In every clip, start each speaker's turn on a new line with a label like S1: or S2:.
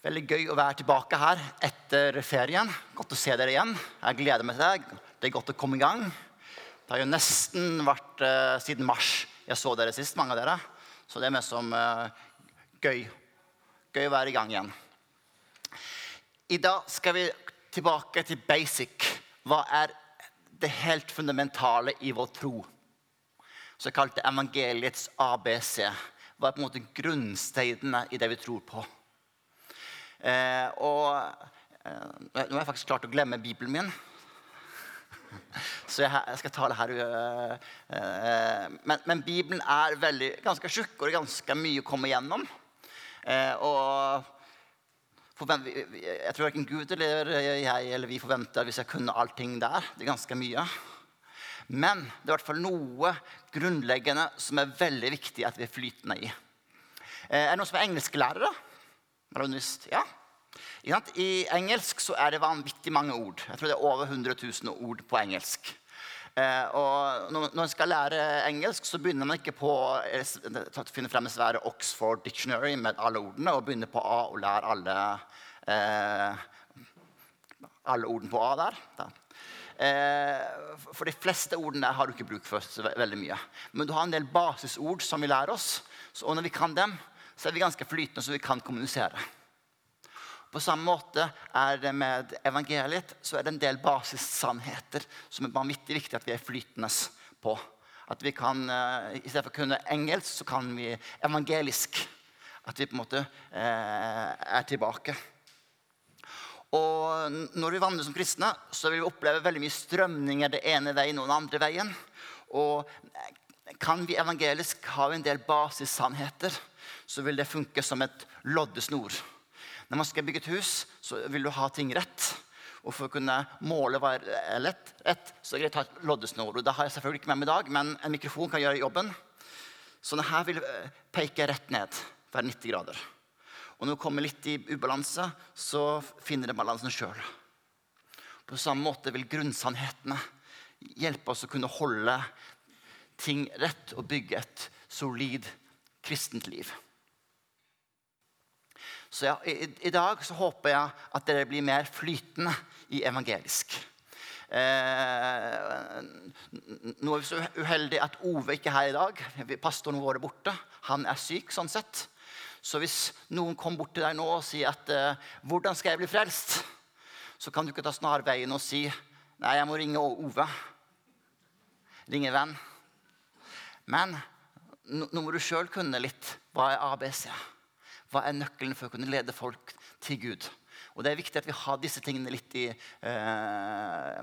S1: Veldig gøy å være tilbake her etter ferien. Godt å se dere igjen. Jeg gleder meg til det. Det er godt å komme i gang. Det har jo nesten vært uh, siden mars jeg så dere sist, mange av dere. Så det er mer som uh, gøy. Gøy å være i gang igjen. I dag skal vi tilbake til basic. Hva er det helt fundamentale i vår tro? Så kalte evangeliets ABC. Hva er på en måte grunnsteinene i det vi tror på? Eh, og eh, nå har jeg faktisk klart å glemme Bibelen min. Så jeg, skal ta det her. Uh, men, men, Bibelen er veldig, ganske tjukk, og det er ganske mye å komme gjennom. Uh, og jeg tror verken Gud eller jeg eller vi forventer hvis jeg kunne allting der. Det er ganske mye. Men det er i hvert fall noe grunnleggende som er veldig viktig at vi er flytende i. Er det noen som er engelsklærere? Ja. I engelsk er det vanvittig mange ord. Jeg tror det er over 100 000 ord på engelsk. Eh, og når man skal lære engelsk, så begynner man ikke på å eh, finne frem en svære Oxford Dictionary med alle ordene og begynner på A og lære alle, eh, alle ordene på A der. Eh, for de fleste ordene der har du ikke bruk for veldig mye. Men du har en del basisord som vi lærer oss. og når vi kan dem, så er vi ganske flytende, så vi kan kommunisere. På samme måte er det med evangeliet så er det en del basissannheter som er vanvittig viktig at vi er flytende på. At vi kan, uh, I stedet for å kunne engelsk, så kan vi evangelisk. At vi på en måte eh, er tilbake. Og når vi vandrer som kristne, så vil vi oppleve veldig mye strømninger det ene veien og den andre veien. Og kan vi evangelisk, har vi en del basissannheter så vil det funke som et loddesnor. Når man skal bygge et hus, så vil du ha ting rett. Og for å kunne måle hva er lett, rett, så er det greit å ha et loddesnor. Og det har jeg selvfølgelig ikke med meg i dag, men en mikrofon kan gjøre jobben. Så denne vil eh, peke rett ned, være 90 grader. Og når du kommer litt i ubalanse, så finner det balansen sjøl. På samme måte vil grunnsannhetene hjelpe oss å kunne holde ting rett og bygge et solid kristent liv. Så ja, i, i, dag så håper jeg at dere blir mer flytende i evangelisk. Eh, nå er vi så uheldige at Ove ikke er her i dag. Pastoren vår er borte. Han er syk. sånn sett. Så hvis noen kommer bort til deg nå og sier at eh, 'Hvordan skal jeg bli frelst?' så kan du ikke ta snarveien og si 'Nei, jeg må ringe Ove'. Ringe venn. Men nå må du sjøl kunne litt. Hva er ABC? Hva er nøkkelen for å kunne lede folk til Gud? Og Det er viktig at vi har disse tingene litt i, eh,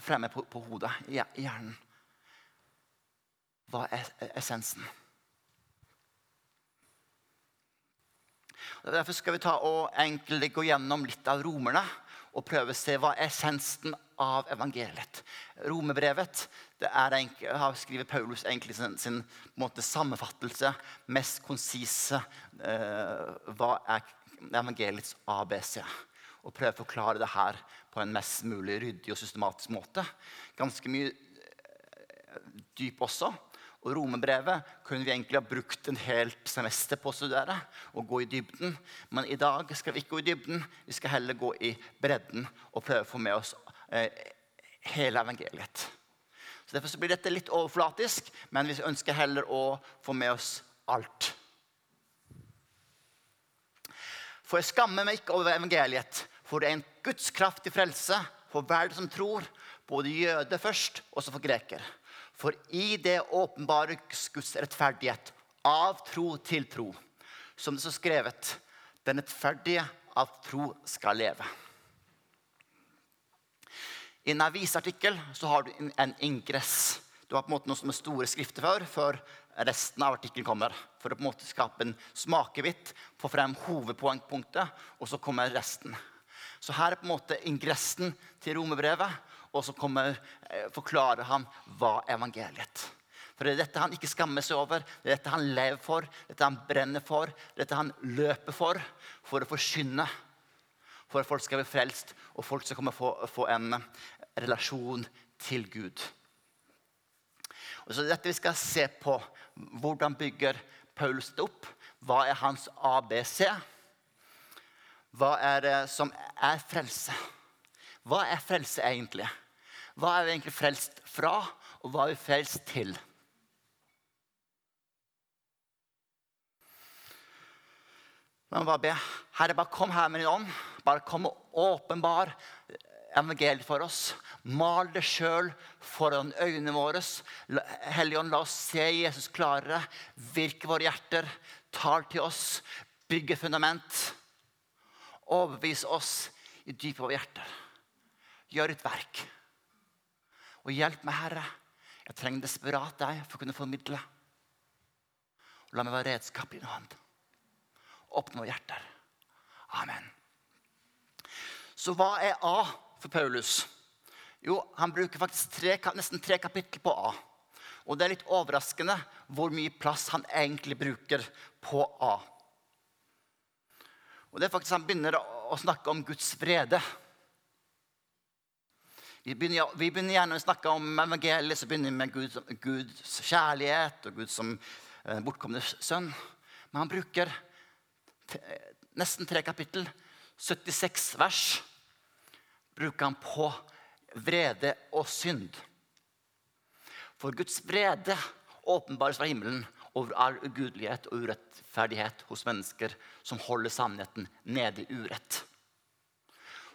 S1: fremme på, på, hodet, i hjernen. Hva er essensen? Og derfor skal vi ta og gå gjennom litt av romerne og prøve å se hva er essensen av evangeliet. Romerbrevet det er egentlig, har skriver Paulus egentlig sin, sin måte, sammenfattelse, mest konsise eh, Hva er evangeliets ABC? Og prøve å forklare det her på en mest mulig ryddig og systematisk måte. Ganske mye eh, dyp også. Og Romerbrevet kunne vi egentlig ha brukt en helt semester på å studere. og gå i dybden. Men i dag skal vi ikke gå i dybden. Vi skal heller gå i bredden og prøve å få med oss eh, hele evangeliet. Så Derfor så blir dette litt overflatisk, men vi ønsker heller å få med oss alt. For jeg skammer meg ikke over evangeliet, for det er en Guds kraft til frelse for hver som tror, både jøde først og så for greker. For i det åpenbare Guds rettferdighet av tro til tro, som det står skrevet, den rettferdige av tro skal leve. I en avisartikkel så har du en ingress. Du har på en måte noe som er store skrifter før, før resten av artikkelen kommer. For å på en måte skape en smakevitt, få frem hovedpoengpunktet, og så kommer resten. Så her er på en måte ingressen til romerbrevet. Og så kommer, eh, forklarer han hva evangeliet For det er dette han ikke skammer seg over, det er dette han lever for, dette han brenner for, dette han løper for, for å forkynne. For at folk skal bli frelst, og folk skal komme få, få en relasjon til Gud. Og så dette vi skal se på. Hvordan bygger Paulus det opp? Hva er hans ABC? hva er det som er frelse? Hva er frelse egentlig? Hva er vi egentlig frelst fra, og hva er vi frelst til? Meg bare be. Herre, bare kom her med din ånd. Bare kom og åpenbar evangeliet for oss. Mal det sjøl foran øynene våre. Helligånd, la oss se Jesus klarere. Virke våre hjerter. Tal til oss. Bygge fundament. Overbevis oss i dypet av våre hjerter. Gjør et verk. Og hjelp meg, Herre. Jeg trenger desperat deg for å kunne formidle. Og la meg være redskap i din hånd. Åpne våre hjerter. Amen. Så hva er A for Paulus? Jo, han bruker faktisk tre, nesten tre kapitler på A. Og det er litt overraskende hvor mye plass han egentlig bruker på A. Og det er faktisk Han begynner å snakke om Guds vrede. Vi begynner, vi begynner, gjerne å snakke om evangeliet, så begynner vi med Gud, Guds kjærlighet og Gud som eh, bortkomne sønn. Men han bruker nesten tre kapittel, 76 vers, bruker han på vrede og synd. For Guds vrede åpenbares fra himmelen over all ugudelighet og urettferdighet hos mennesker som holder sannheten nede i urett.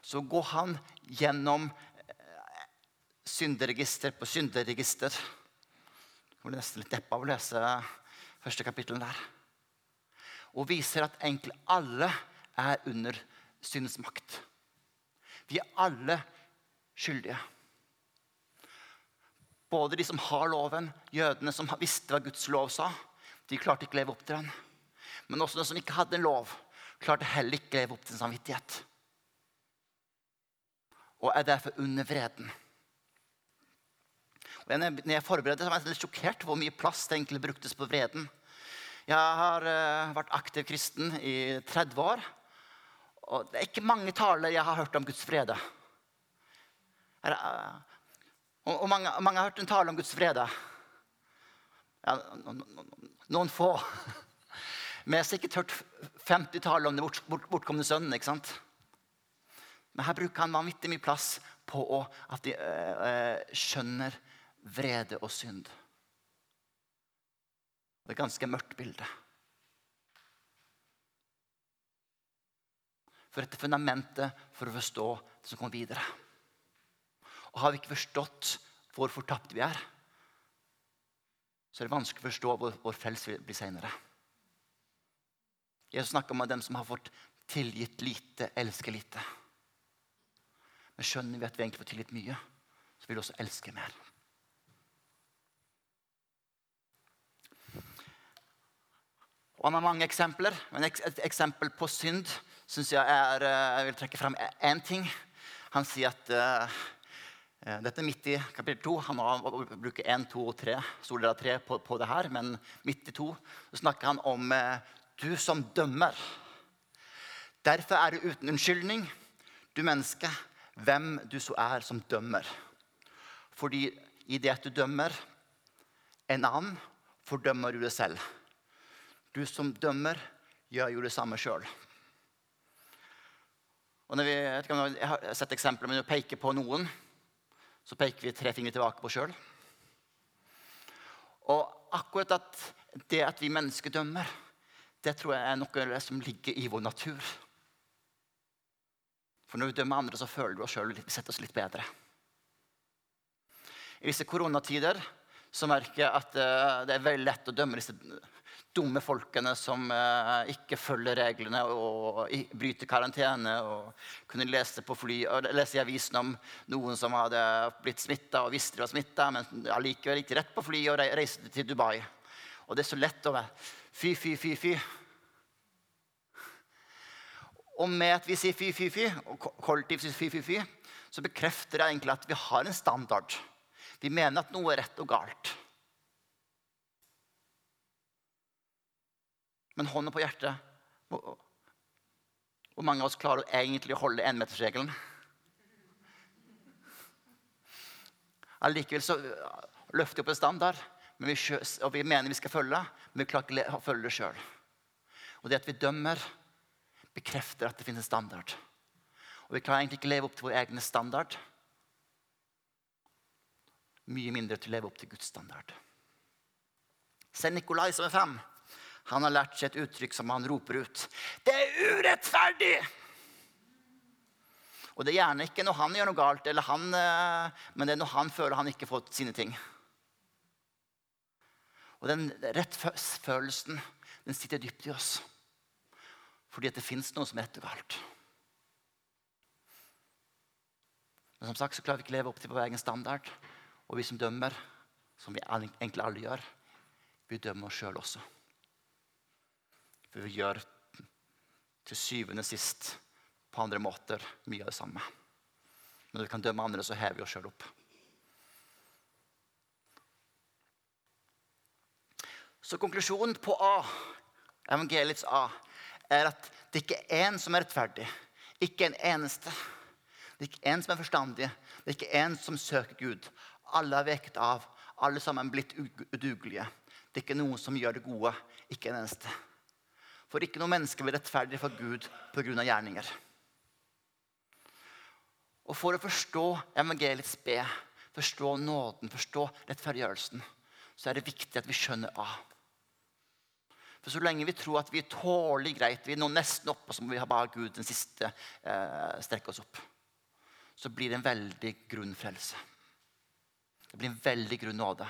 S1: Så går han gjennom eh, synderegister på synderegister. Jeg blir nesten litt deppa av å lese første kapittel der og viser at egentlig alle er under syndens makt. Vi er alle skyldige. Både de som har loven, jødene som visste hva Guds lov sa, de klarte ikke å leve opp til den. Men også de som ikke hadde en lov, klarte heller ikke å leve opp til en samvittighet. Og er derfor under vreden. Og når jeg forberedte, var jeg litt sjokkert hvor mye plass det egentlig bruktes på vreden. Jeg har uh, vært aktiv kristen i 30 år. Og det er ikke mange taler jeg har hørt om Guds frede. Og, og mange, mange, har hørt en tale om Guds frede. Ja, noen få. Men jeg har sikkert hørt 50 taler om den bort, bort, bortkomne sønnen. ikke sant? Men her bruker han vanvittig mye plass på å, at de øh, skjønner vrede og synd. Det er et ganske mørkt bilde. For dette fundamentet for å forstå det som kommer videre. Og Har vi ikke forstått hvor fortapt vi er, så er det vanskelig å forstå hvor, vår frelse blir senere. Jesus snakker om dem som har fått tilgitt lite, elsker lite. Men skjønner vi at vi egentlig får tilgitt mye, så vil vi også elske mer. Og han har mange eksempler. Men et eksempel på synd synes jeg er eh, Jeg vil trekke fram én ting. Han sier at uh, Dette er midt i kapittel to. Han bruker én, to og tre store av tre på, på, det her. Men midt i to så snakker han om du som dømmer. Derfor er du uten unnskyldning, du menneske, hvem du så er som dømmer. Fordi i det at du dømmer en annen, fordømmer du deg selv. Du som dømmer, gjør jo det samme sjøl. Jeg, jeg har sett eksempler men når vi peker på noen, så peker vi tre fingre tilbake på sjøl. Og akkurat at det at vi mennesker dømmer, det tror jeg er noe som ligger i vår natur. For når vi dømmer andre, så føler vi oss sjøl oss litt bedre. I disse koronatider så merker jeg at eh, det er veldig lett å dømme disse dumme folkene som eh, ikke følger reglene og bryter karantene. og kunne lese, på fly, lese i avisen om noen som hadde blitt smitta og visste de var smitta, men allikevel gikk rett på fly og reiste til Dubai. Og det er så lett å være fy, fy, fy, fy. Og med at vi sier fy, fy, fy, og kollektivt sier fy, fy, fy, så bekrefter det egentlig at vi har en standard. Vi mener at noe er rett og galt. Men hånda på hjertet Hvor mange av oss klarer egentlig å holde énmetersregelen? Allikevel så løfter vi opp en standard, vi, og vi mener vi skal følge, men vi klarer ikke å følge det sjøl. Og det at vi dømmer, bekrefter at det finnes en standard. Og vi klarer egentlig ikke å leve opp til vår egen standard. Mye mindre til å leve opp til Guds standard. Se Nikolai som er fem. Han har lært seg et uttrykk som han roper ut. Det er urettferdig! Og det er gjerne ikke når han gjør noe galt, han, eh, men det er når han føler han ikke har fått sine ting. Og den rettfølelsen den sitter dypt i oss. Fordi at det fins noe som er rett og galt. Men som sagt så klarer vi ikke leve opp til vår egen standard. Og vi som dømmer, som vi egentlig alle gjør, vi dømmer oss sjøl også. For vi gjør til syvende og sist på andre måter mye av det samme. Når vi kan dømme andre, så hever vi oss sjøl opp. Så konklusjonen på A, evangeliets A, er at det ikke er én som er rettferdig. Ikke en eneste. Det er ikke én som er forstandig. Det er ikke én som søker Gud. Alle er veket av. Alle sammen blitt udugelige. Det er ikke noen som gjør det gode. Ikke en eneste. For ikke noe menneske blir rettferdig for Gud pga. gjerninger. Og for å forstå evangeliets B, forstå nåden, forstå rettferdiggjørelsen, så er det viktig at vi skjønner A. For så lenge vi tror at vi er tålelig greit, vi er nå nesten oppe, så må vi ha bare Gud den siste eh, strekke oss opp, så blir det en veldig grunn frelse. Det blir en veldig grunn nåde.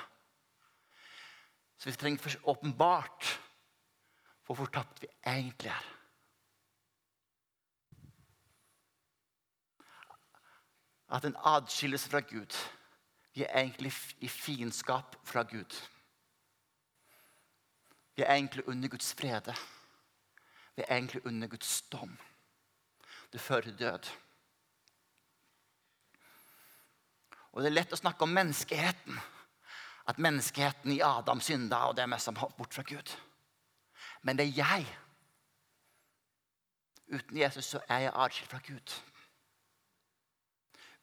S1: Så vi trenger åpenbart hvor tapt vi egentlig er. at en adskillelse fra Gud Vi er egentlig i fiendskap fra Gud. Vi er egentlig under Guds frede. Vi er egentlig under Guds dom. Det fører til død. Og Det er lett å snakke om menneskeheten. At menneskeheten i Adam synda, og det er mest bort fra Gud. Men det er jeg. Uten Jesus så er jeg atskilt fra Gud.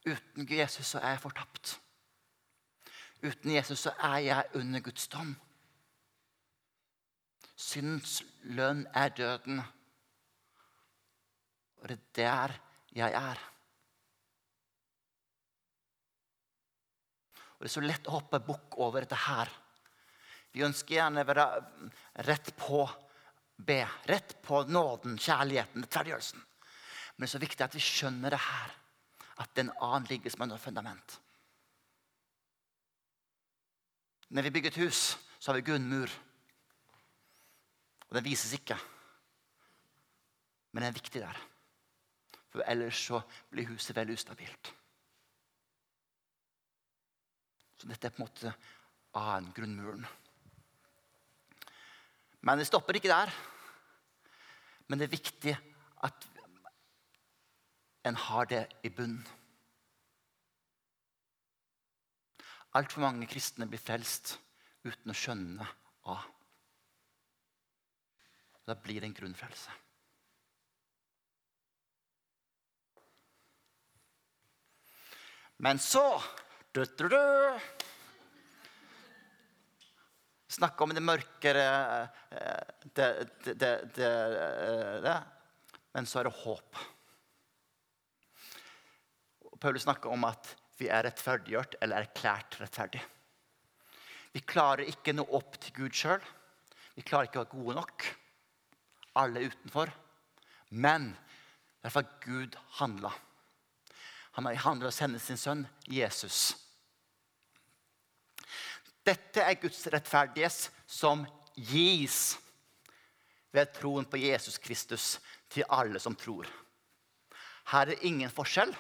S1: Uten Jesus så er jeg fortapt. Uten Jesus så er jeg under Guds dom. Syndens lønn er døden. Og det er der jeg er. Og Det er så lett å hoppe bukk over dette her. Vi ønsker gjerne å være rett på B. Rett på nåden, kjærligheten, rettferdiggjørelsen. Men det er så viktig at vi skjønner det her at den annen ligger som et fundament. Når vi bygger et hus, så har vi grunnmur. Og den vises ikke. Men den er viktig der. For ellers så blir huset veldig ustabilt. Så dette er på en måte annen grunnmuren. Men det stopper ikke der. Men det er viktig at en har det i bunnen. Altfor mange kristne blir frelst uten å skjønne A. Da blir det en grunnfrelse. Men så du, du, du, Snakke om det mørkere eh, det, det, det, det, Men så er det håp. Paulus snakker om at vi er rettferdiggjort eller erklært rettferdig. Vi klarer ikke nå opp til Gud sjøl. Vi klarer ikke å være gode nok. Alle utenfor. Men derfor Gud handla. Han handler å sende sin sønn Jesus. Dette er Guds rettferdighet som gis ved troen på Jesus Kristus til alle som tror. Her er ingen forskjell.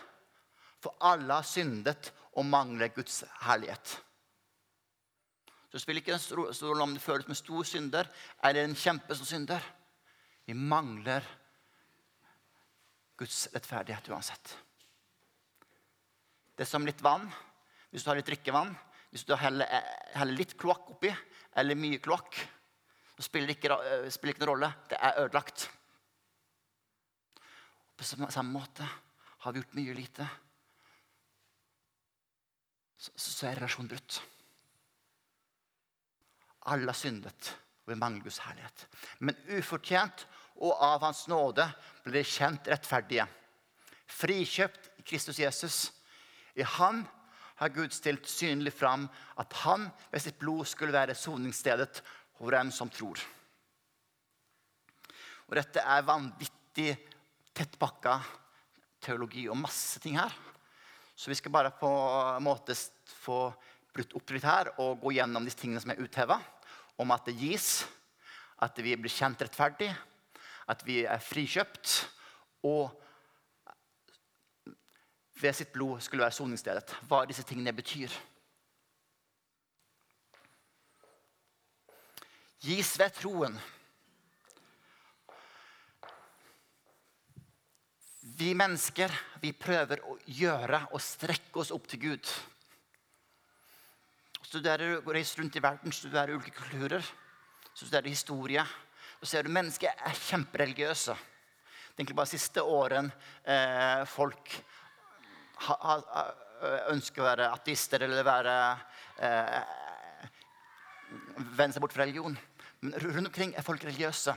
S1: For alle har syndet og mangler Guds herlighet. Så det spiller ikke en stor rolle om det føles som en stor synder eller en kjempe som synder. Vi mangler Guds rettferdighet uansett. Det er som litt vann. Hvis du har litt drikkevann, hvis du heller, heller litt kloakk oppi eller mye kloakk, så spiller det ikke, spiller ikke noen rolle. Det er ødelagt. På samme måte har vi gjort mye lite så, så er relasjonen brutt. Alle har syndet, og vi mangler Guds herlighet. Men ufortjent og av Hans nåde ble de kjent rettferdige. Frikjøpt i Kristus Jesus. I Han har Gud stilt synlig fram at han ved sitt blod skulle være soningsstedet for dem som tror. Og dette er vanvittig tettpakka teologi og masse ting her. Så vi skal bare på en måte få brutt opp litt her og gå gjennom disse tingene som er utheva. Om at det gis, at vi blir kjent rettferdig, at vi er frikjøpt, og ved sitt blod skulle være soningsstedet. Hva disse tingene betyr. Gis ved troen. Vi mennesker vi prøver å gjøre og strekke oss opp til Gud. Studerer, reiser rundt i verden, studerer ulike kulturer, studerer historie. Og ser du mennesker er kjempereligiøse. Det er egentlig bare siste årene eh, folk ønsker å være ateister eller være eh, Vende seg bort fra religion. Men rundt omkring er folk religiøse.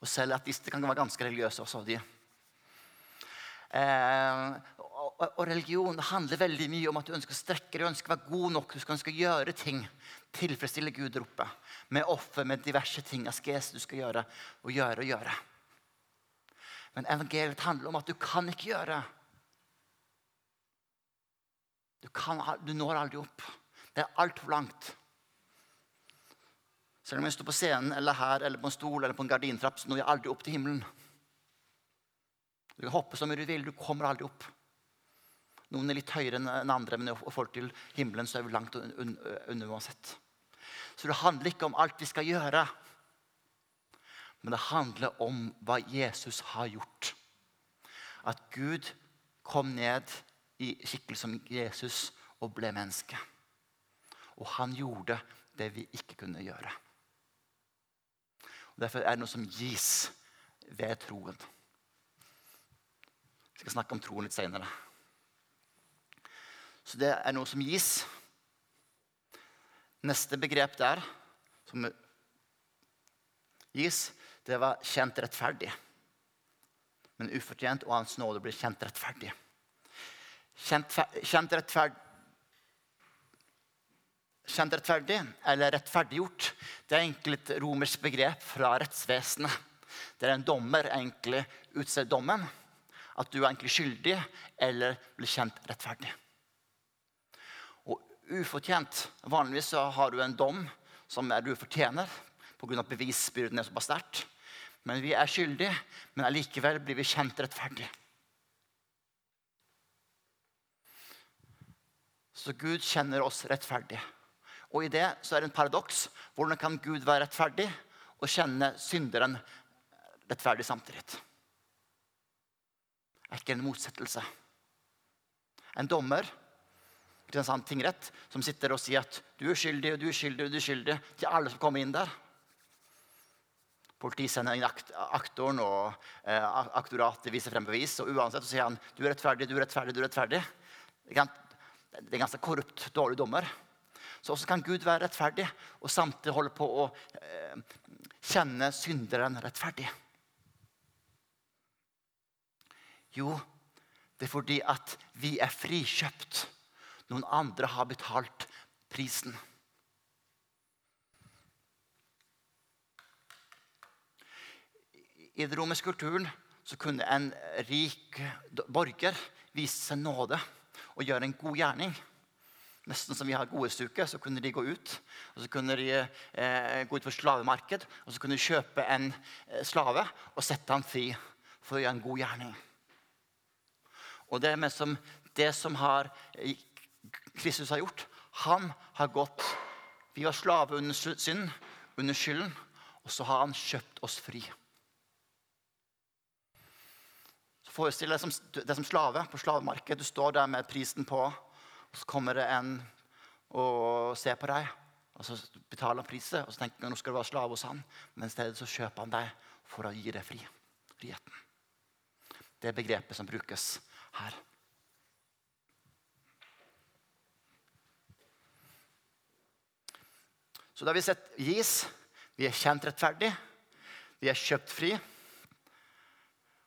S1: Og selv ateister kan være ganske religiøse også. de. Eh, og, og, religion handler veldig mye om at du ønsker å strekke deg, du ønsker å være god nok, du skal ønske å gjøre ting. Tilfredsstille Gud der oppe. Med offer, med diverse ting, askese du skal gjøre og gjøre og gjøre. Men evangeliet handler om at du kan ikke gjøre. Du, kan, du når aldri opp. Det er altfor langt. Selv om jeg står på scenen eller her eller på en stol eller på en gardintrapp, så når jeg aldri opp til himmelen. Du kan hoppe så mye du vil, du kommer aldri opp. Noen er litt høyere enn andre, men i forhold til himmelen så er vi langt under uansett. Så det handler ikke om alt vi skal gjøre, men det handler om hva Jesus har gjort. At Gud kom ned i skikkelse som Jesus og ble menneske. Og han gjorde det vi ikke kunne gjøre. Og derfor er det noe som gis ved troen. Jeg skal snakke om troen litt senere. Så det er noe som gis. Neste begrep der som gis, det var 'kjent rettferdig'. Men ufortjent og Hans nåde blir kjent rettferdig. Kjent, kjent, rettferd, kjent rettferdig eller rettferdiggjort det er egentlig et romersk begrep fra rettsvesenet. Der en dommer egentlig utser dommen. At du er egentlig skyldig eller blir kjent rettferdig Og ufortjent. Vanligvis så har du en dom som du fortjener pga. bevisbyrden er såpass sterkt. Men vi er skyldige, men allikevel blir vi kjent rettferdig. Så Gud kjenner oss rettferdige. Og i det så er det en paradoks. Hvordan kan Gud være rettferdig og kjenne synderen rettferdig samtidig? Det er ikke en motsettelse. En dommer Kristiansand tingrett som sitter og sier at du er skyldig og du er skyldig og du er skyldig til alle som kommer inn der. Politiet sender inn akt, aktoren, og eh, aktoratet viser frem bevis. Og uansett så sier han du er rettferdig, du er rettferdig, du er rettferdig. Det er ganske korrupt, dårlig dommer. Så også kan Gud være rettferdig og samtidig holde på å eh, kjenne synderen rettferdig. Jo, det er fordi at vi er frikjøpt noen andre har betalt prisen. I den romerske kulturen så kunne en rik borger vise seg nåde og gjøre en god gjerning. Nesten som vi har godhetsuke, så kunne de gå ut og så kunne de eh, gå ut på slavemarked og så kunne de kjøpe en eh, slave og sette ham fri for å gjøre en god gjerning. Og det, som, det som har Kristus har gjort. Han har gått Vi var slave under synd, under skylden, og så har han kjøpt oss fri. Så Forestill deg det som slave på slavemarkedet. Du står der med prisen på, og så kommer det en og ser på deg. Og så betaler han priset, og så tenker han nå skal du være slave hos han. Men i stedet så kjøper han deg for å gi deg fri. friheten. Det er begrepet som brukes her. Så da har vi sett gis. Vi er kjent rettferdig. Vi er kjøpt fri.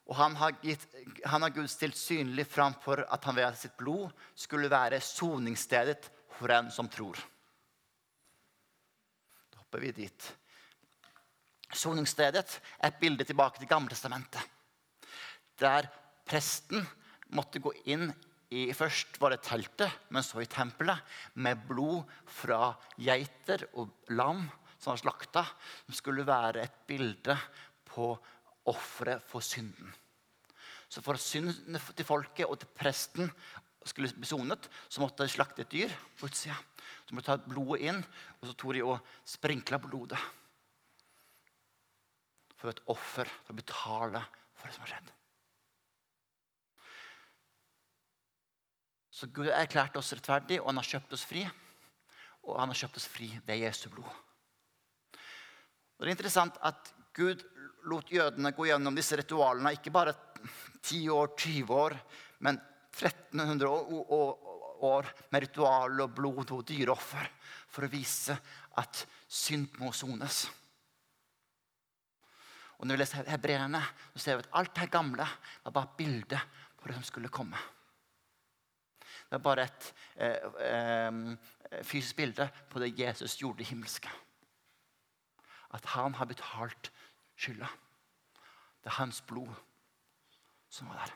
S1: Og han har, gitt, han har Gud stilt synlig fram for at han ved sitt blod skulle være soningsstedet for en som tror. Da hopper vi dit. Soningsstedet er et bilde tilbake til Gamletestamentet. Der presten måtte gå inn i Først var det teltet, men så i tempelet, med blod fra geiter og lam som var slakta. Som skulle være et bilde på offeret for synden. Så for at synden til folket og til presten skulle bli sonet, så måtte de slakte et dyr på utsida. Så måtte de ta blodet inn, og så tok de og sprinkla blodet. For et offer for å betale for det som har skjedd. Så Gud har erklært oss rettferdig, og han har kjøpt oss fri. Og han har kjøpt oss fri ved Jesu blod. Og det er interessant at Gud lot jødene gå gjennom disse ritualene ikke bare 10 år, 20 år, men 1300 år med ritual og blod og dyreoffer for å vise at synd må sones. Og Når vi leser hebreerne, så ser vi at alt det gamle var bare bilde på det som skulle komme. Det er bare et eh, eh, fysisk bilde på det Jesus gjorde i himmelske. At han har betalt skylda. Det er hans blod som var der.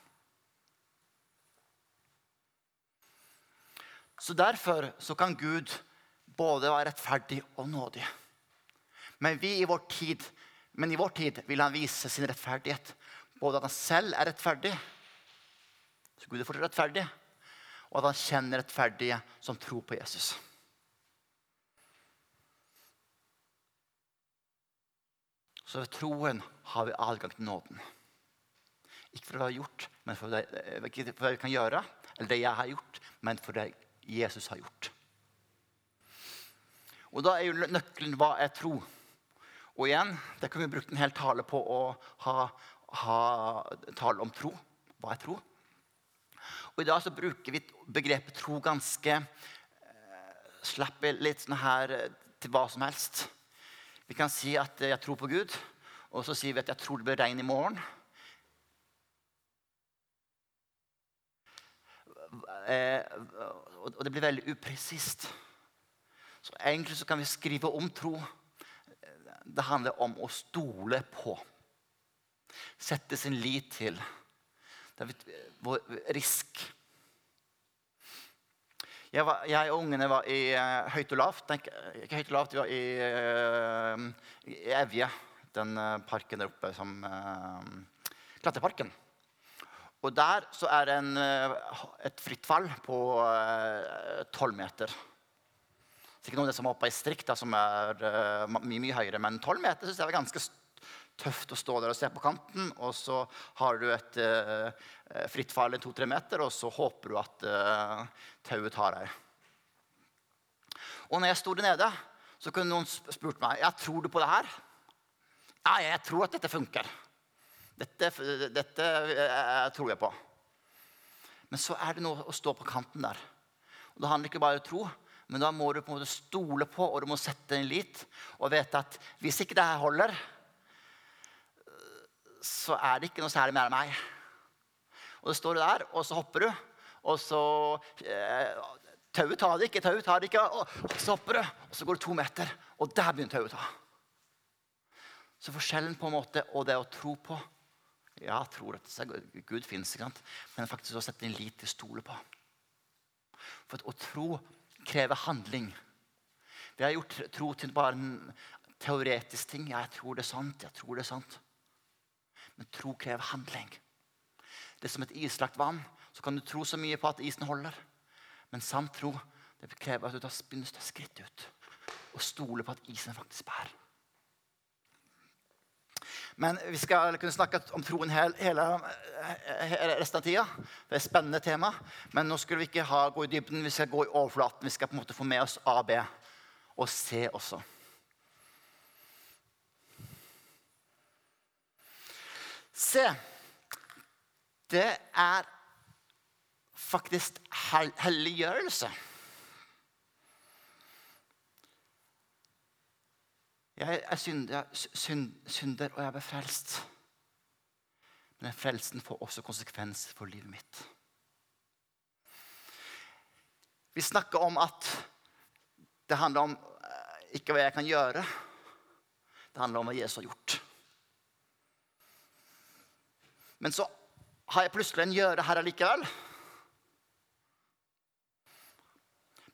S1: Så Derfor så kan Gud både være rettferdig og nådig. Men, vi i vår tid, men i vår tid vil han vise sin rettferdighet. Både at han selv er rettferdig, så Gud er fortsatt rettferdig, og at han kjenner rettferdige som tror på Jesus. Så ved troen har vi adgang til nåden. Ikke for det vi har gjort, men for det, for det vi kan gjøre, eller det jeg har gjort, men for det Jesus har gjort. Og Da er jo nøkkelen hva er tro. Og igjen, det kan vi bruke en hel tale på å ha, ha tale om tro. Hva er tro? Og I dag så bruker vi begrepet tro ganske eh, Slapper litt sånn her eh, til hva som helst. Vi kan si at jeg tror på Gud, og så sier vi at jeg tror det blir regn i morgen. Eh, og det blir veldig upresist. Så egentlig så kan vi skrive om tro. Det handler om å stole på. Sette sin lit til. Det er risk. Jeg, var, jeg, og ungene var i uh, høyt og lavt. Ikke høyt og lavt, vi var i, uh, i Evje, den uh, parken der oppe som Klatreparken. Og der så er det et fritt fall på tolv meter. Så ikke noe av det som er oppe i strikt, da, som er mye, mye høyere, men tolv meter synes jeg var ganske tøft å stå der og se på kanten. Og så har du et uh, fritt fall to-tre meter, og så håper du at uh, tauet tar deg. Og når jeg sto der nede, så kunne noen spurt meg ja, tror du på det her. Ja, jeg tror at dette funker. Dette, dette jeg tror jeg på. Men så er det noe å stå på kanten der. Og Det handler ikke bare om tro, men da må du på en måte stole på og du må sette din lit og vite at hvis ikke det her holder, så er det ikke noe særlig mer enn meg. Og så står du der, og så hopper du. Og så eh, Tauet tar det ikke, tauet tar det ikke. Og så hopper du, og så går du to meter, og der begynner tauet å ta. Så forskjellen på en måte og det å tro på Ja, tror at Gud fins, men faktisk å sette en lit til stole på. For å tro krever handling. Vi har gjort tro til bare en teoretisk ting. Ja, jeg tror det er sant. jeg tror det er sant. Men tro krever handling. Det er som et islagt vann. Så kan du tro så mye på at isen holder. Men sann tro det krever at du tar skritt ut og stoler på at isen faktisk bærer. Men vi skal kunne snakke om troen hele, hele resten av tida. Det er et spennende tema. Men nå skulle vi ikke ha, gå i dybden, vi skal gå i overflaten. Vi skal på en måte få med oss A, B og C også. Se, det er faktisk helliggjørelse. Jeg er synder, synd, synder, og jeg ble frelst. Men den frelsen får også konsekvens for livet mitt. Vi snakker om at det handler om eh, ikke hva jeg kan gjøre. Det handler om hva Jesus har gjort. Men så har jeg plutselig en gjøre her allikevel.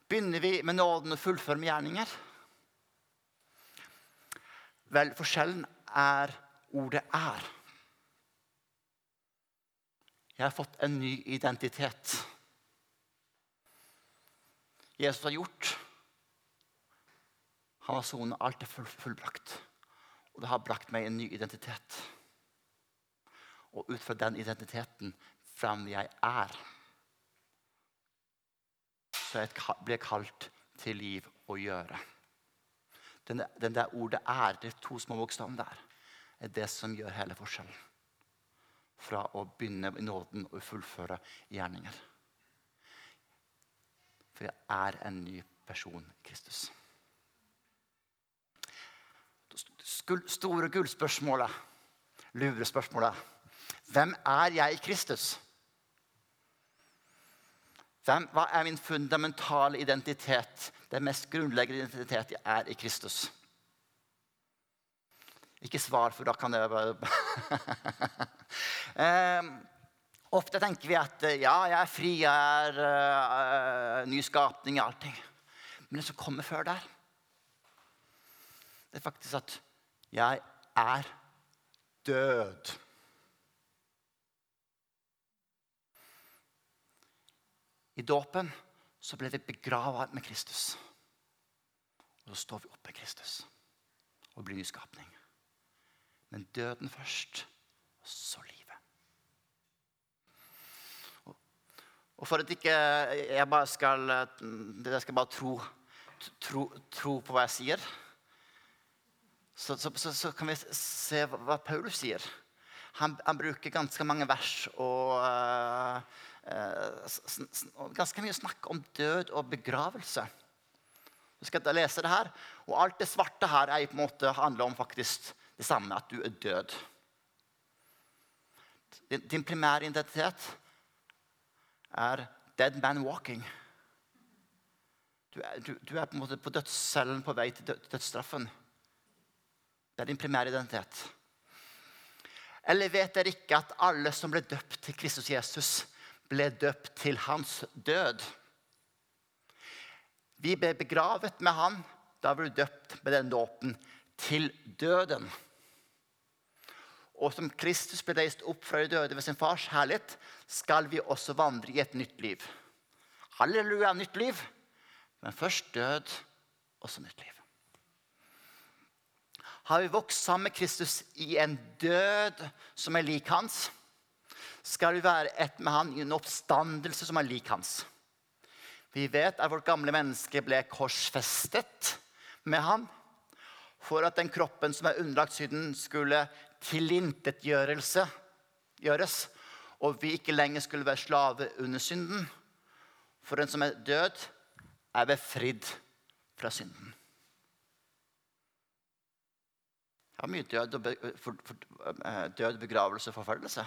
S1: Begynner vi med nåden og fullfører med gjerninger? Vel, forskjellen er ordet 'er'. Jeg har fått en ny identitet. Jesus har gjort. Han har sonet alt er fullbrakt. Og det har brakt meg en ny identitet. Og ut fra den identiteten, hvem jeg er, så jeg blir kalt til liv å gjøre. Den, den der ordet 'er', er to små bokstavene der, er det som gjør hele forskjellen. Fra å begynne i nåden og fullføre gjerninger. For jeg er en ny person Kristus. Store gullspørsmålet, lurespørsmålet. Hvem er jeg i Kristus? Hvem, hva er min fundamentale identitet? Den mest grunnleggende identitet jeg er i Kristus. Ikke svar, for da kan jeg bare um, Ofte tenker vi at ja, jeg er fri, jeg er uh, ny skapning, allting. Men det som kommer før der, det er faktisk at jeg er død. I dåpen så ble vi begravet med Kristus. Og så står vi oppe med Kristus og blir nyskapning. Men døden først, og så livet. Og for at ikke jeg bare skal, jeg skal bare tro, tro, tro på hva jeg sier, så, så, så, kan vi se hva Paulus sier. Han, han bruker ganske mange vers og uh, ganske mye snakk om død og begravelse. Du skal lese det her. Og alt det svarte her er på en måte handler om faktisk det samme, at du er død. Din, din primære identitet er 'dead man walking'. Du er, du, du er, på en måte på dødscellen på vei til dødsstraffen. Det er din primære identitet. Eller vet dere ikke at alle som ble døpt til Kristus Jesus, ble døpt til hans død? Vi ble begravet med han. Da ble du døpt med den dåpen til døden. Og som Kristus ble reist opp fra de døde ved sin fars herlighet, skal vi også vandre i et nytt liv. Halleluja, nytt liv. Men først død, også nytt liv. Har vi vokst sammen med Kristus i en død som er lik hans, skal vi være ett med han i en oppstandelse som er lik hans. Vi vet at vårt gamle menneske ble korsfestet med han for at den kroppen som er underlagt synden, skulle tilintetgjørelse gjøres, og vi ikke lenger skulle være slave under synden. For den som er død, er befridd fra synden. Jeg har mye død, eh, død begravelse og forfølgelse.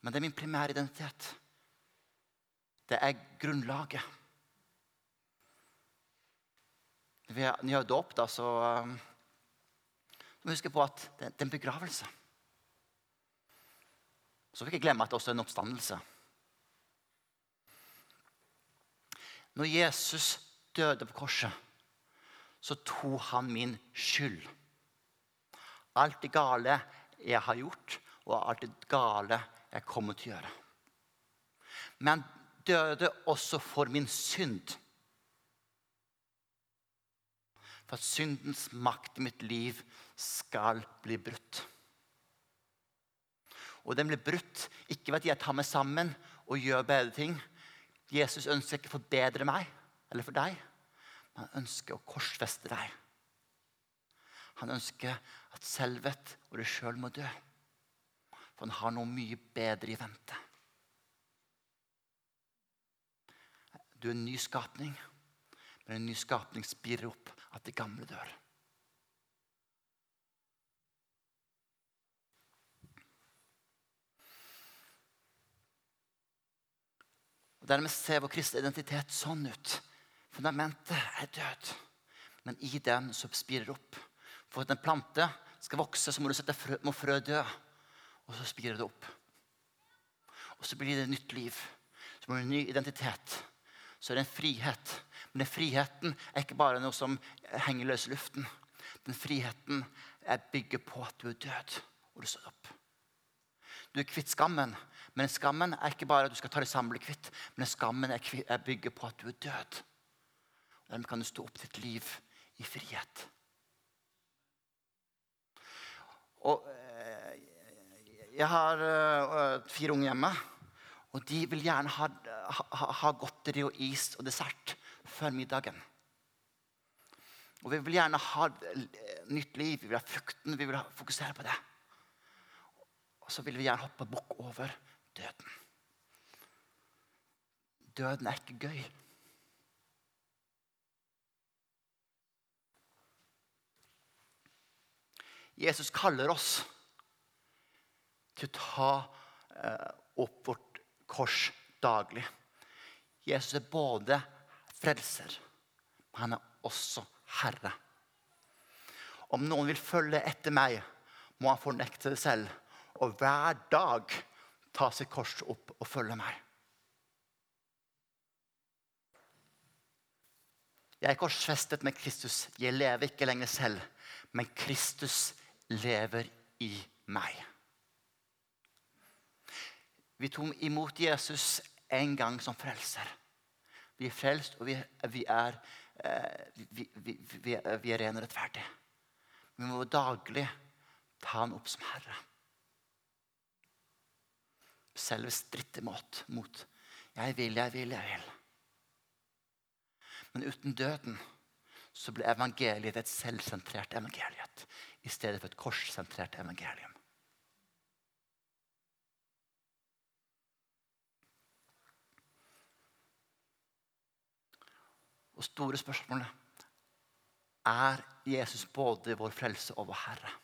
S1: Men det er min primære identitet. Det er grunnlaget. Jeg har dåp, da, så så må vi huske på at det, er en begravelse. Så får vi ikke glemme at det også er en oppstandelse. Når Jesus døde på korset, så tok han min skyld. Alt det gale jeg har gjort, og alt det gale jeg kommer til å gjøre. Men han døde også for min synd for at syndens makt i mitt liv skal bli brutt. Og den blir brutt ikke ved at jeg tar meg sammen og gjør bedre ting. Jesus ønsker ikke å forbedre meg eller for deg, men han ønsker å korsfeste deg. Han ønsker at selvet og du sjøl må dø. For han har noe mye bedre i vente. Du er en ny skapning. Men en ny skapning spirer opp at det gamle dør. Og Dermed ser vår kristne identitet sånn ut. Fundamentet er død, men i den så spirer opp. For at en plante skal vokse, så må, frø, må frø dø. Og så spirer det opp. Og så blir det nytt liv. Så blir det en ny identitet. Så er det en frihet. Men den friheten er ikke bare noe som henger løs i luften. Den friheten er bygget på at du er død, og du står opp. Du er kvitt skammen, men skammen er ikke bare at du skal ta deg sammen og bli kvitt. Men skammen er, bygget er bygger på at du er død. Og Dermed kan du stå opp et liv i frihet. Og jeg har uh, fire unge hjemme. Og de vil gjerne ha, ha, ha godteri og is og dessert før middagen. Og vi vil gjerne ha nytt liv, vi vil ha frukten, vi vil fokusere på det. Og så vil vi gjerne hoppe bukk over døden. Døden er ikke gøy. Jesus kaller oss til å ta eh, opp vårt kors daglig. Jesus er både frelser, men han er også herre. Om noen vil følge etter meg, må han fornekte det selv og hver dag ta sitt kors opp og følge meg. Jeg er korsfestet med Kristus. Jeg lever ikke lenger selv, men Kristus lever i meg. Vi tok imot Jesus en gang som frelser. Vi er frelst, og vi, vi er, eh, vi, vi, vi, vi er rene og rettferdige. Vi må daglig ta han opp som Herre selve stritter mot, mot. Jeg vil, jeg vil, jeg vil. Men uten døden så ble evangeliet et selvsentrert evangeliet i stedet for et korssentrert evangelium. Og store spørsmålet er Jesus både vår frelse og vår Herre.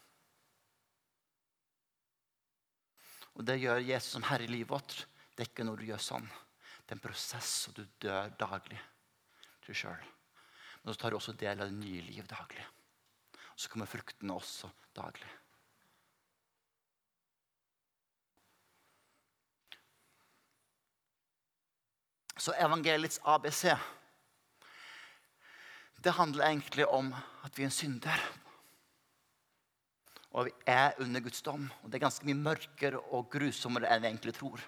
S1: Og Det gjør Jesus som herre i livet vårt. Det er ikke noe du gjør sånn. Det er en prosess, og du dør daglig til sjøl. Men så tar du også del av det nye liv daglig. Og så kommer fruktene også daglig. Så evangeliets ABC det handler egentlig om at vi er en synder og vi er under Guds dom. Og det er ganske mye mørkere og grusommere enn vi egentlig tror.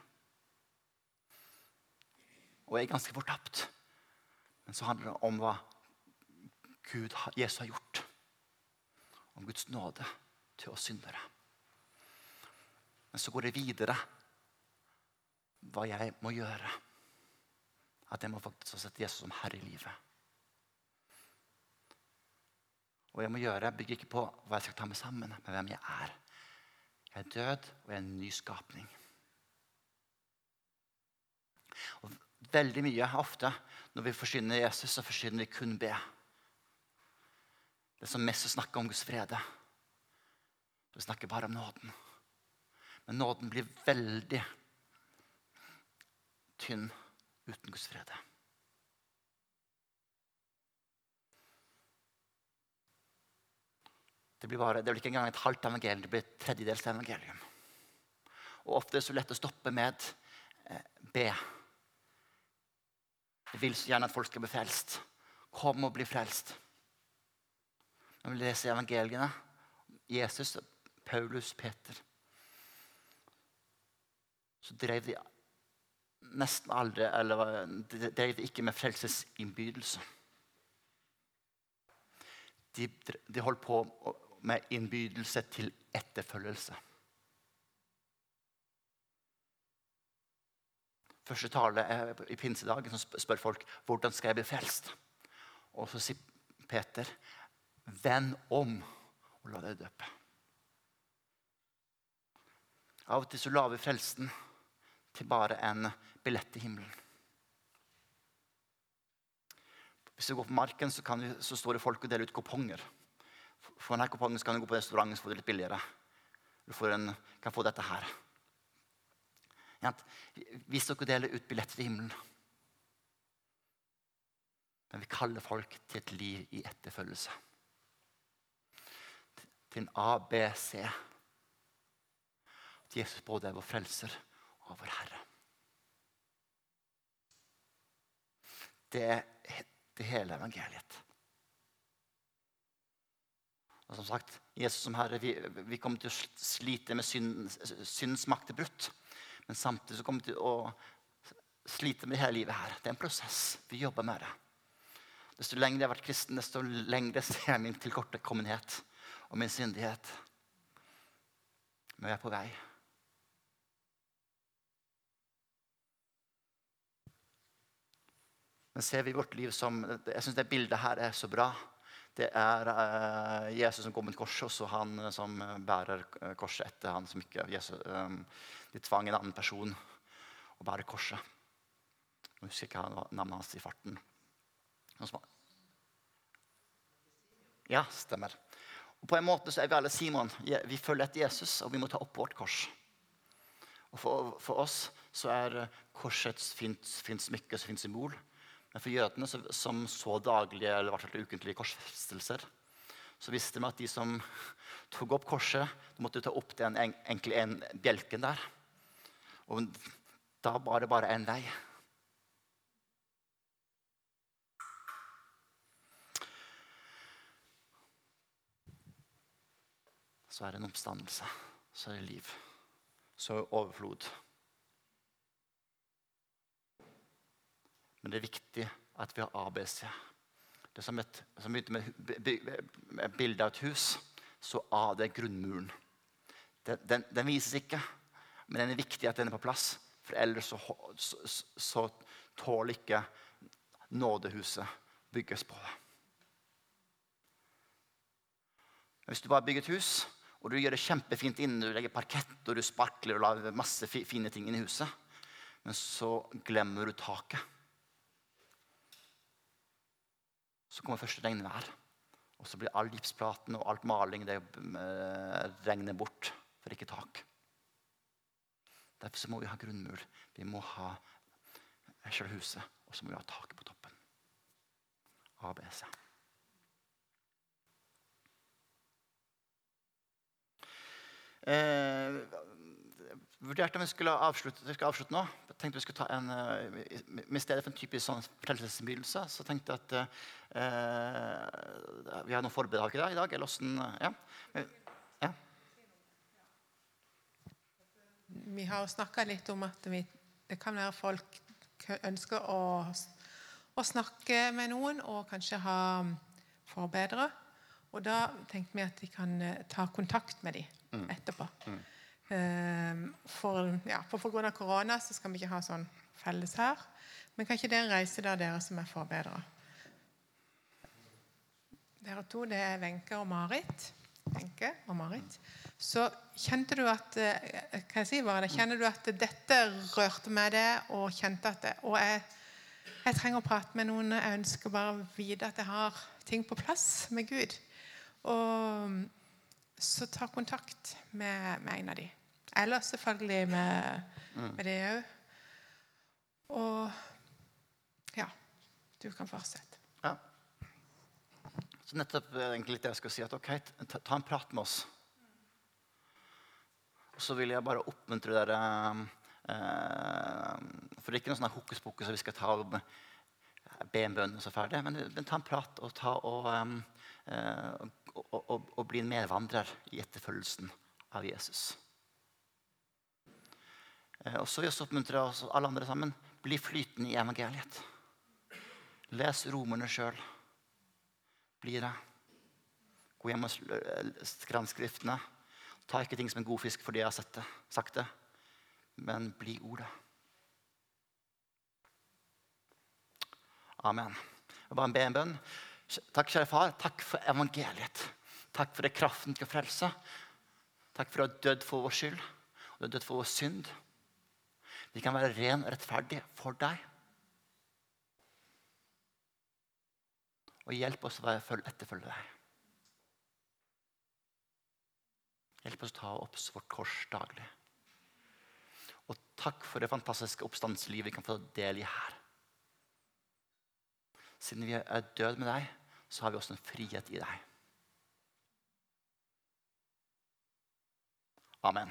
S1: Og jeg er ganske fortapt. Men så handler det om hva Gud, Jesus har gjort. Om Guds nåde til oss syndere. Men så går det videre hva jeg må gjøre. At jeg må faktisk sette Jesus som herre i livet. Og jeg må gjøre, jeg bygger ikke på hva jeg skal ta med sammen, men hvem jeg er. Jeg er død, og jeg er en ny skapning. Og veldig mye, ofte, når vi forsyner Jesus, så forsyner vi kun be. Det som mest å snakke om Guds frede. Vi snakker bare om nåden. Men nåden blir veldig tynn uten Guds frede. Det blir, bare, det blir ikke engang et halvt evangelium, det blir et tredjedels evangelium. Og ofte er det så lett å stoppe med eh, be. Jeg vil så gjerne at folk skal bli frelst. Kom og bli frelst. Når vi leser evangeliene Jesus, Paulus, Peter Så drev de nesten aldri Eller drev de ikke med frelsesinnbydelse. De, de holdt på med innbydelse til etterfølgelse. Første tale i pinsedagen som spør folk hvordan skal jeg bli frelst. Og så sier Peter, 'Vend om og la deg døpe'. Av og til så lar vi frelsen til bare en billett til himmelen. Hvis vi går på marken, så, du, så står det folk og deler ut kuponger. For denne kupongen kan du gå på restaurant så får du litt billigere. Du en, kan få dette her. Hvis dere deler ut billetter til himmelen Men vi kaller folk til et liv i etterfølgelse. Til en ABC. At Jesus både er vår frelser og vår Herre. Det er det hele evangeliet. Og som sagt, Jesus som Herre, vi, vi kommer til å slite med synd, syndens makt brutt. Men samtidig så kommer vi til å slite med det hele livet her. Det er en prosess. Vi jobber med det. Desto lenger jeg har vært kristen, desto lengre ser jeg min tilkortekommenhet og min syndighet. Men vi er på vei. Men ser vi vårt liv som Jeg syns det bildet her er så bra. Det er uh, Jesus som går med korset, og så han uh, som bærer uh, korset etter han som ikke Jesus, De tvang en annen person å bære korset. Jeg husker ikke navnet hans i farten. Ja, stemmer. Og På en måte så er vi alle Simon. Vi følger etter Jesus, og vi må ta opp vårt kors. Og For, for oss så er korset et fint, fint smykke, et fint symbol. Men for jødene som så daglige eller hvert fall ukentlige korsfestelser, så visste de at de som tok opp korset, de måtte ta opp den enkle en, bjelken der. Og da var det bare én vei. Så er det en oppstandelse. Så er det liv. Så er det overflod. Men det er viktig at vi har ABC. Det er som, et, som et bilde av et hus. Så A det er grunnmuren. Den, den, den, vises ikke, men den er viktig at den er på plass. For ellers så, så, så tåler ikke nådehuset bygges på. Hvis du bare bygger et hus, og du gjør det kjempefint inne, du legger parkett og du sparkler og lager masse fine ting inn i huset, men så glemmer du taket Så kommer første regnvær. Og så blir all gipsplaten og alt maling det eh, regner bort, for ikke tak. Derfor må vi ha grunnmur. Vi må ha selve huset, og så må vi ha taket på toppen. ABC. Eh, vurderte om vi skulle avslutte, vi skal avslutte nå. Jeg tenkte vi skulle ta en, I Med stedet for en typisk sånn fortellelsesinnbydelse så tenkte jeg at eh, Vi har noen forberedt i dag. i dag eller hvordan, ja. ja.
S2: Vi har snakka litt om at vi, det kan være folk ønsker å, å, snakke med noen og kanskje ha forbedre. Og da tenkte vi at vi kan eh, ta kontakt med dem mm. etterpå. Mm. Ehm, for, ja, for Pga. korona så skal vi ikke ha sånn felles her. Men kan ikke dere reise der, dere som er forbedrere? Dere to, det er Wenche og Marit. Wenche og Marit. Så kjente du at eh, kan jeg si bare det, Kjenner du at dette rørte med deg, og kjente at det, Og jeg, jeg trenger å prate med noen. Jeg ønsker bare å vite at jeg har ting på plass med Gud. Og så ta kontakt med, med en av de. Eller selvfølgelig med, mm. med det òg. Og ja, du kan fortsette. Ja.
S1: Så nettopp eh, egentlig det jeg skal si at ok, ta, ta, en prat med oss. Og så vil jeg bare oppmuntre dere eh, For det er ikke noe sånn hokus pokus vi skal ta og be en bønn og så ferdig. Men, men ta en prat og, ta og, eh, og, å, å bli en medvandrer i etterfølgelsen av Jesus. Eh, og så vil jeg oppmuntre oss alle andre sammen. Bli flytende i evangeliet. Les romerne sjøl. Bli det. Gå hjem og skrann skriftene. Ta ikke ting som en god fisk fordi jeg har det, sagt det, men bli ordet. Amen. Jeg bare be en bønn. Takk, kjære far. Takk for evangeliet. Takk for det kraften til frelse. Takk for at du har dødd for vår skyld, og du har dødd for vår synd. Vi kan være ren og rettferdig for deg. Og hjelp oss å etterfølge deg. Hjelp oss å ta opp vårt kors daglig. Og takk for det fantastiske oppstandslivet vi kan få del i her. Siden vi er døde med deg, så har vi også en frihet i deg. Amen.